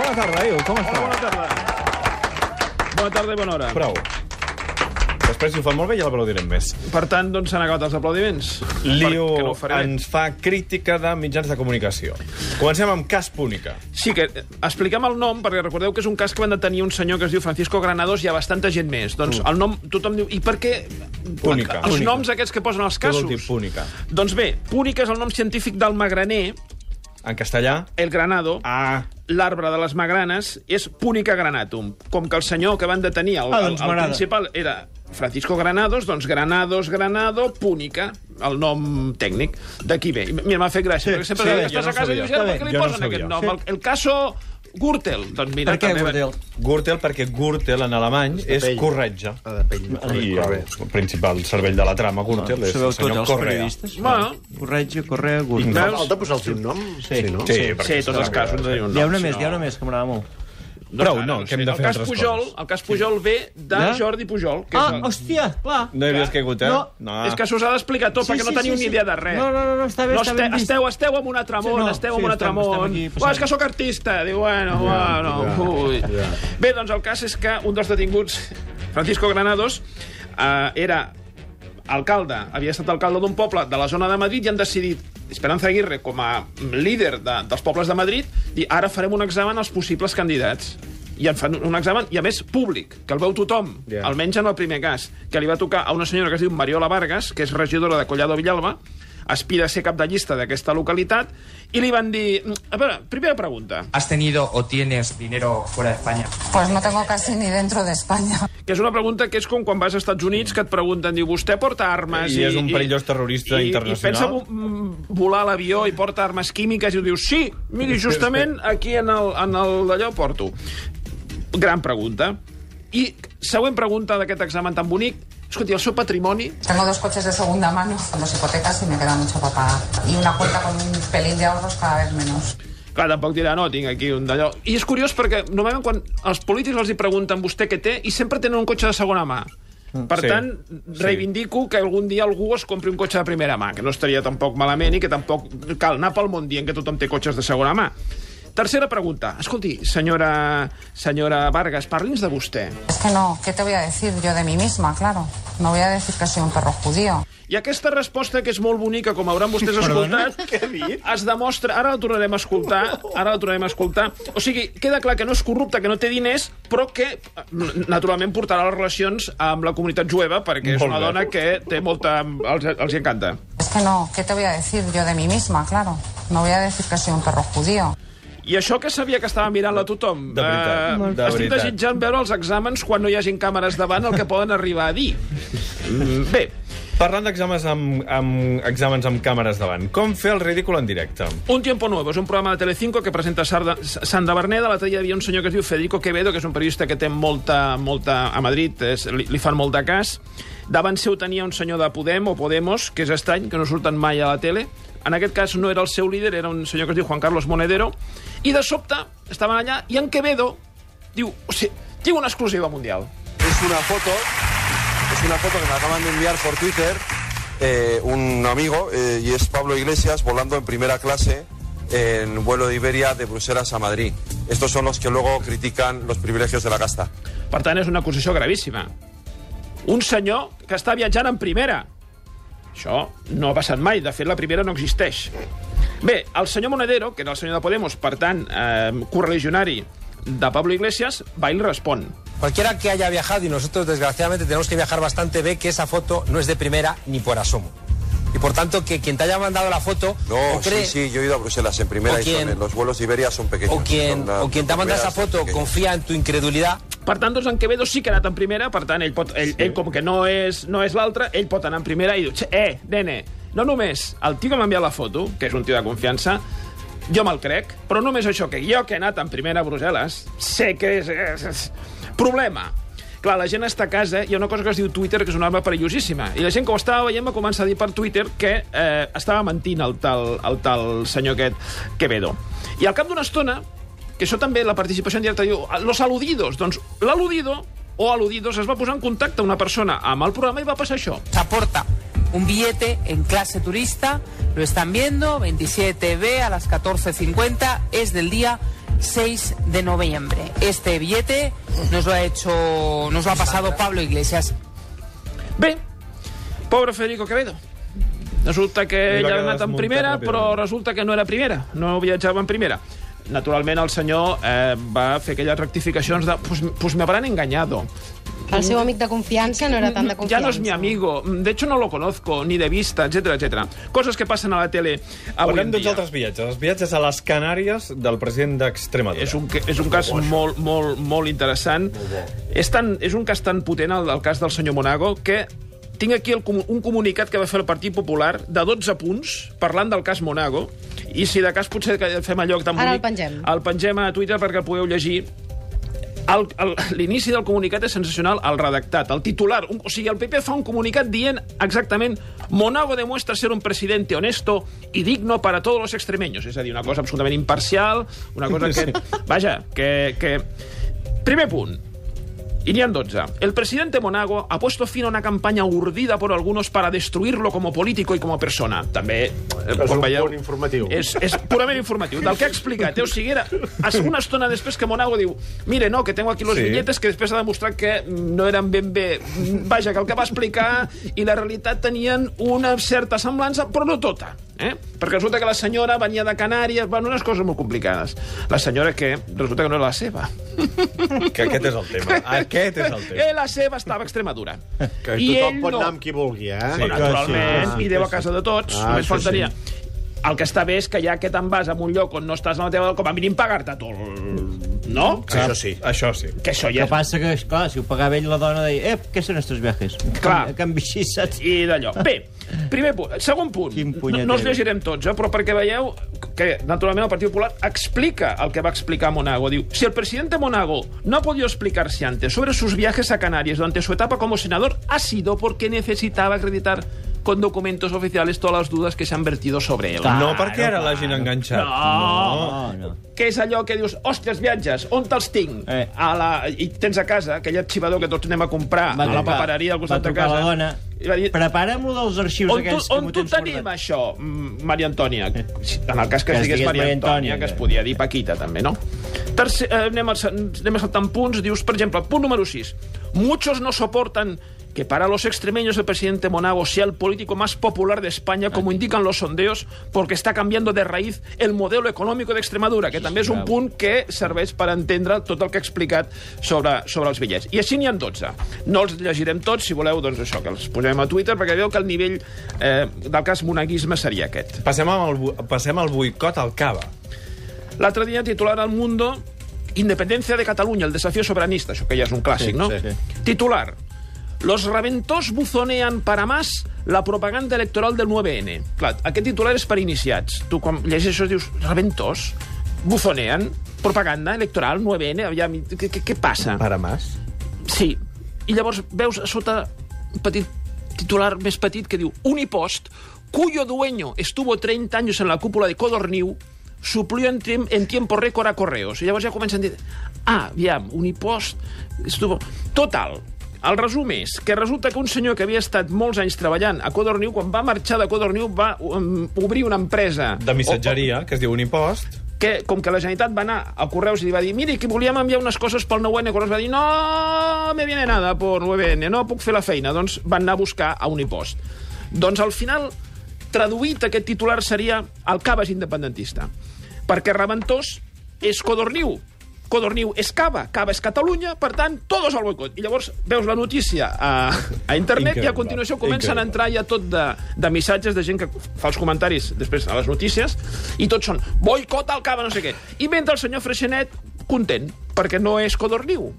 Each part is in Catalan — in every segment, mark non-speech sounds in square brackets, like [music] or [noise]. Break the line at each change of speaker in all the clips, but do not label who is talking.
Bona tarda, Iu, com estàs?
bona tarda. Bona tarda i bona hora.
Prou. Després, si ho fan molt bé, ja l'aplaudirem més.
Per tant, doncs s'han acabat els aplaudiments.
Liu
no
ens fa crítica de mitjans de comunicació. Comencem amb Cas Púnica.
Sí, que expliquem el nom, perquè recordeu que és un cas que van detenir un senyor que es diu Francisco Granados i ha bastanta gent més. Doncs el nom, tothom diu... I per què...
Púnica.
Els
Púnica.
noms aquests que posen els
Què vol
casos.
dir Púnica?
Doncs bé, Púnica és el nom científic del magraner,
En castellà?
el granado,
Ah,
l'arbre de les magranes és Púnica granatum. Com que el senyor que van detenir, el,
Ah,
el,
doncs
el
m'agrada.
principal, era Francisco Granados, doncs Granados, Granado, Púnica, el nom tècnic. D'aquí ve. Mira, m'ha fet gràcia,
Sí,
perquè sempre
sí,
estàs
no
a casa i dius, "Ja, per què li
no
posen
sabia.
aquest nom?
Sí.
El, el caso Gürtel. Doncs mira,
Per què,
també
Gurdel?
Gürtel, perquè Gürtel en alemany és
pell.
corretja.
Ah, de pell.
I el principal cervell de la trama, Gürtel, és
Sabeu
el
tots
senyor
els
Correa.
periodistes?
Bueno.
Corretge, Correa,
Veus?
Falta posar-los un nom? Sí, no?
Sí,
Sí,
perquè
tots els casos. No,
Hi ha una més, hi ha una més, que m'agrada molt.
Prou, no, que hem de
el
fer
cas
altres
Pujol,
coses.
El cas Pujol ve de
Ja?
Jordi Pujol. Que
Ah,
és, el...
hòstia, clar.
No hi havies caigut, eh?
No.
és que s'us ha d'explicar tot, perquè no teniu ni idea de res.
No, no, no, no està bé,
No,
està ben vist.
esteu, esteu amb un altre món,
Sí, no,
esteu
sí,
amb un altre món.
aquí
Uah,
passant.
és que sóc artista. Diu, bueno, bueno, ui. Bé, doncs el cas és que un dels detinguts, Francisco Granados, eh, era alcalde, havia estat alcalde d'un poble de la zona de Madrid i han decidit, Esperanza Aguirre, com a líder de, dels pobles de Madrid, dir, ara farem un examen als possibles candidats. I en fan un examen, i a més públic, que el veu tothom,
Ja.
almenys en el primer cas, que li va tocar a una senyora que es diu Mariola Vargas, que és regidora de Collado Villalba, aspira a ser cap de llista d'aquesta localitat, i li van dir... A veure, primera pregunta,
¿Has tenido o tienes dinero fuera de España?
Pues no tengo casi ni dentro de España.
que és una pregunta que és com quan vas als Estats Units que et pregunten, diu, vostè porta armes...
I és un perillós terrorista
i,
internacional?
I pensa vo- mm, volar l'avió i porta armes químiques i ho dius, sí, miri, justament aquí en el, en el d'allò porto. Gran pregunta. I següent pregunta d'aquest examen tan bonic, escolti, el seu patrimoni
Tengo dos coches de segunda mano, dos hipotecas y me queda mucho para pagar. Y una cuenta con un pelín de ahorros cada vez menos.
Clar, tampoc dirà, no, tinc aquí un d'allò. I és curiós perquè normalment quan els polítics els hi pregunten vostè què té i sempre tenen un cotxe de segona mà. Per
Sí,
tant,
sí.
reivindico que algun dia algú es compri un cotxe de primera mà, que no estaria tampoc malament i que tampoc cal anar pel món dient que tothom té cotxes de segona mà. Tercera pregunta. Escolti, senyora, senyora Vargas, parli'ns de vostè.
Es que no, ¿qué te voy a decir yo de mí misma? Claro. No voy a decir que soy un perro judío.
I aquesta resposta, que és molt bonica, com hauran vostès [laughs] escoltat, es demostra... Ara la tornarem a escoltar, ara la tornarem a escoltar. O sigui, queda clar que no és corrupte, que no té diners, però que, naturalment, portarà les relacions amb la comunitat jueva, perquè és una dona que té molta... Els, els hi encanta.
Es que no, ¿qué te voy a decir yo de mí misma? Claro. No voy a decir que soy un perro judío.
I això que sabia que estava mirant-la tothom.
De veritat,
Eh,
de
estic
veritat.
desitjant veure els exàmens quan no hi hagin càmeres davant el que poden arribar a dir. Mm, Bé,
Parlant d'exàmens amb, amb exàmens amb càmeres davant, com fer el ridícul en directe?
Un tiempo nuevo és un programa de Telecinco que presenta Sarda, Sandra Berneda. L'altre dia hi havia un senyor que es diu Federico Quevedo, que és un periodista que té molta, molta a Madrid, és, li, li fan molt de cas. Davant seu tenia un senyor de Podem o Podemos, que és estrany, que no surten mai a la tele. En aquest cas no era el seu líder, era un senyor que es diu Juan Carlos Monedero. I de sobte estaven allà i en Quevedo diu, o sigui, tinc una exclusiva mundial.
Es una foto, es una foto que me acaban de enviar por Twitter eh, un amigo eh, y es Pablo Iglesias volando en primera clase en vuelo de Iberia de Bruselas a Madrid. Estos son los que luego critican los privilegios de la casta.
Per tant, és una acusació gravíssima. Un senyor que està viatjant en primera. Això no ha passat mai. De fet, la primera no existeix. Bé, el senyor Monedero, que era el senyor de Podemos, per tant, eh, correligionari de Pablo Iglesias, va i li respon.
Cualquiera que haya viajado, y nosotros desgraciadamente tenemos que viajar bastante, ve que esa foto no es de primera ni por asomo. Y por tanto, que quien te haya mandado la foto
No,
o cree,
sí, sí, yo he ido a Bruselas en primera
O
y son-
quien-
los vuelos de Iberia son pequeños.
o quien,
son la-
o quien te ha mandado esa
son
foto confía en tu incredulidad,
Per tant, doncs, en Quevedo sí que ha anat en primera, per tant, ell, pot, ell, ell com que no és, no és l'altre, ell pot anar en primera i diu, "Xe, eh, nene, no només el tio que m'ha enviat la foto, que és un tio de confiança, jo me'l crec, però només això, que jo que he anat en primera a Brussel·les, sé que és... és, és... Problema. Clar, la gent està a casa, hi ha una cosa que es diu Twitter, que és una arma perillosíssima. I la gent que ho estava veient va començar a dir per Twitter que eh, estava mentint el tal, el tal senyor aquest Quevedo. I al cap d'una estona, que això també, la participació en directe, diu, los aludidos. Doncs l'aludido o aludidos es va posar en contacte una persona amb el programa i va passar això.
Se aporta un billete en clase turista, lo están viendo, 27B a las 14.50, es del día 6 de noviembre. Este billete nos lo ha hecho, nos lo ha pasado Pablo Iglesias.
Bé, pobre Federico Quevedo. Resulta que
Li va
ell ha anat en primera,
ràpidament.
però resulta que no era primera, no viatjava en primera. Naturalment, el senyor eh, va fer aquelles rectificacions de pues, pues me habrán engañado.
El seu amic de confiança no era tan de
Ya
confiança.
no es mi amigo, de hecho no lo conozco, ni de vista, etcétera, etcétera. Coses que passen a la tele avui
Parlem
en
d'uns altres viatges. Els viatges a les Canàries del president d'Extremadura.
És un, és un cas molt, molt, molt interessant. És, tan, és un cas tan potent, el, el cas del senyor Monago, que tinc aquí el, un comunicat que va fer el Partit Popular de 12 punts parlant del cas Monago i si de cas potser que fem allò tan
Ara el
bonic...
pengem.
El pengem a Twitter perquè el podeu llegir l'inici del comunicat és sensacional, el redactat, el titular. Un, o sigui, el PP fa un comunicat dient exactament Monago demuestra ser un presidente honesto y digno para todos los extremeños. És a dir, una cosa absolutament imparcial, una cosa que... Vaja, que... que... Primer punt. Y ni en 12. El presidente Monago ha puesto fin a una campaña urdida por algunos para destruirlo como político y como persona. També, eh,
És
com
un
veieu,
informatiu.
És, és purament informatiu. Del que ha explicat, eh? o sigui, era una estona després que Monago diu mire, no, que tengo aquí los
Sí.
billetes que després ha demostrat que no eren ben bé... Vaja, que el que va explicar i la realitat tenien una certa semblança, però no tota. Eh? Perquè resulta que la senyora venia de Canàries, bueno, unes coses molt complicades. La senyora que resulta que no era la seva. [laughs]
Que aquest és el tema. Aquest és el tema.
Eh, la seva estava a Extremadura.
Que
I
tothom pot
no.
anar amb qui vulgui, eh?
Sí,
naturalment,
sí,
i deu a casa de tots,
Ah,
només faltaria. El que està bé és que ja que te'n vas a un lloc on no estàs a la teva... Com a mínim pagar-te tu el... No?
Això sí.
Això sí.
Que això ja
Que passa que, esclar, si ho pagava ell, la dona deia, eh, què són estos viajes?
Clar.
Canvi així, saps?
I d'allò. Bé, primer punt. Segon punt. No, no els llegirem tots, eh, però perquè veieu que, naturalment, el Partit Popular explica el que va explicar Monago. Diu, si el presidente Monago no ha podido explicarse antes sobre sus viajes a Canarias durante su etapa como senador, ha sido porque necesitaba acreditar con documentos oficiales todas las dudas que se han vertido sobre él.
no perquè ara l'hagin enganxat.
No, no.
que és allò que dius, hòsties, viatges, on te'ls tinc?
Eh.
A la... I tens a casa aquell arxivador que tots anem a comprar
Va
a la papereria al costat de casa.
la dona.
I va dir,
Prepara'm lo dels arxius
on tu,
aquells que
on tu tenim
guardat.
això, mm, Maria Antònia? En el cas que,
Que
es
es
digués
digués
Maria Antònia, que es
que-
podia dir Paquita, també, no? Tercer, eh, anem, a, anem a saltar punts. Dius, per exemple, punt número 6. Muchos no soportan que para los extremeños el presidente Monago sea el político más popular de España, como indican los sondeos, porque está cambiando de raíz el modelo econòmic de Extremadura, que també és un punt que serveix per entendre tot el que he explicat sobre, sobre els bitllets. I així n'hi ha 12. No els llegirem tots, si voleu, doncs això, que els posem a Twitter, perquè veieu que el nivell eh, del cas monaguisme seria aquest.
Passem al, passem al boicot al cava.
L'altre dia titular al Mundo Independencia de Catalunya, el desafío soberanista, això que ja és un clàssic,
Sí,
no?
sí, sí.
Titular. Los reventós buzonean para más la propaganda electoral del 9N. Clar, aquest titular és per iniciats. Tu quan llegeixes això dius, reventós? Buzonean? Propaganda electoral 9N? Aviam, què, què, què passa?
Para más.
Sí. I llavors veus a sota un petit titular més petit que diu Unipost, cuyo dueño estuvo 30 años en la cúpula de Codorniu, suplió en, tiemp en tiempo récord a Correos. I llavors ja comencen a dir, ah, aviam, Unipost... Estuvo... Total, el resum és que resulta que un senyor que havia estat molts anys treballant a Codorniu, quan va marxar de Codorniu, va um, obrir una empresa...
De missatgeria, que es diu un impost.
que, com que la Generalitat va anar a Correus i li va dir miri, que volíem enviar unes coses pel 9N, Correus va dir no me viene nada por 9N, no puc fer la feina. Doncs van anar a buscar a Unipost. Doncs al final, traduït aquest titular seria el Cava és independentista. Perquè Reventós és Codorniu, Codorniu és Cava, Cava és Catalunya, per tant, todos al boicot. I llavors veus la notícia a, a internet
Increïble,
i a continuació comencen a entrar ja tot de, de missatges de gent que fa els comentaris després a les notícies i tots són boicot al Cava, no sé què. I mentre el senyor Freixenet, content, perquè no és Codorniu.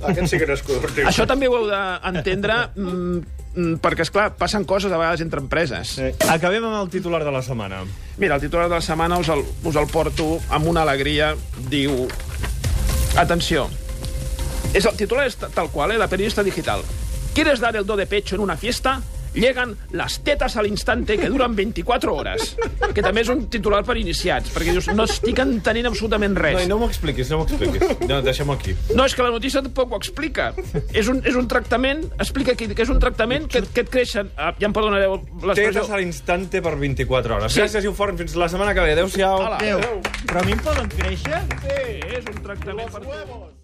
Aquest sí que no és correctiu.
Això també ho heu d'entendre mm, mm, perquè, és clar passen coses a vegades entre empreses.
Sí. Acabem amb el titular de la setmana.
Mira, el titular de la setmana us el, us el porto amb una alegria. Diu... Atenció. És el titular és tal qual, eh? La periodista digital. ¿Quieres dar el do de pecho en una fiesta? Llegan las tetas al instante que duran 24 hores. Que també és un titular per iniciats, perquè dius, no estic entenent absolutament
No,
res.
i no m'ho expliquis, no m'ho expliquis. No, deixem-ho aquí.
No, és que la notícia tampoc ho explica. És un, és un tractament, explica aquí que és un tractament que, que et creixen... Ah, ja em perdonareu l'expressió.
Tetes a l'instante per 24 hores.
Sí.
Gràcies, Inform. Fins la setmana que ve. Adéu-siau.
Adéu. Però a mi em poden créixer?
Sí, és un tractament per tu.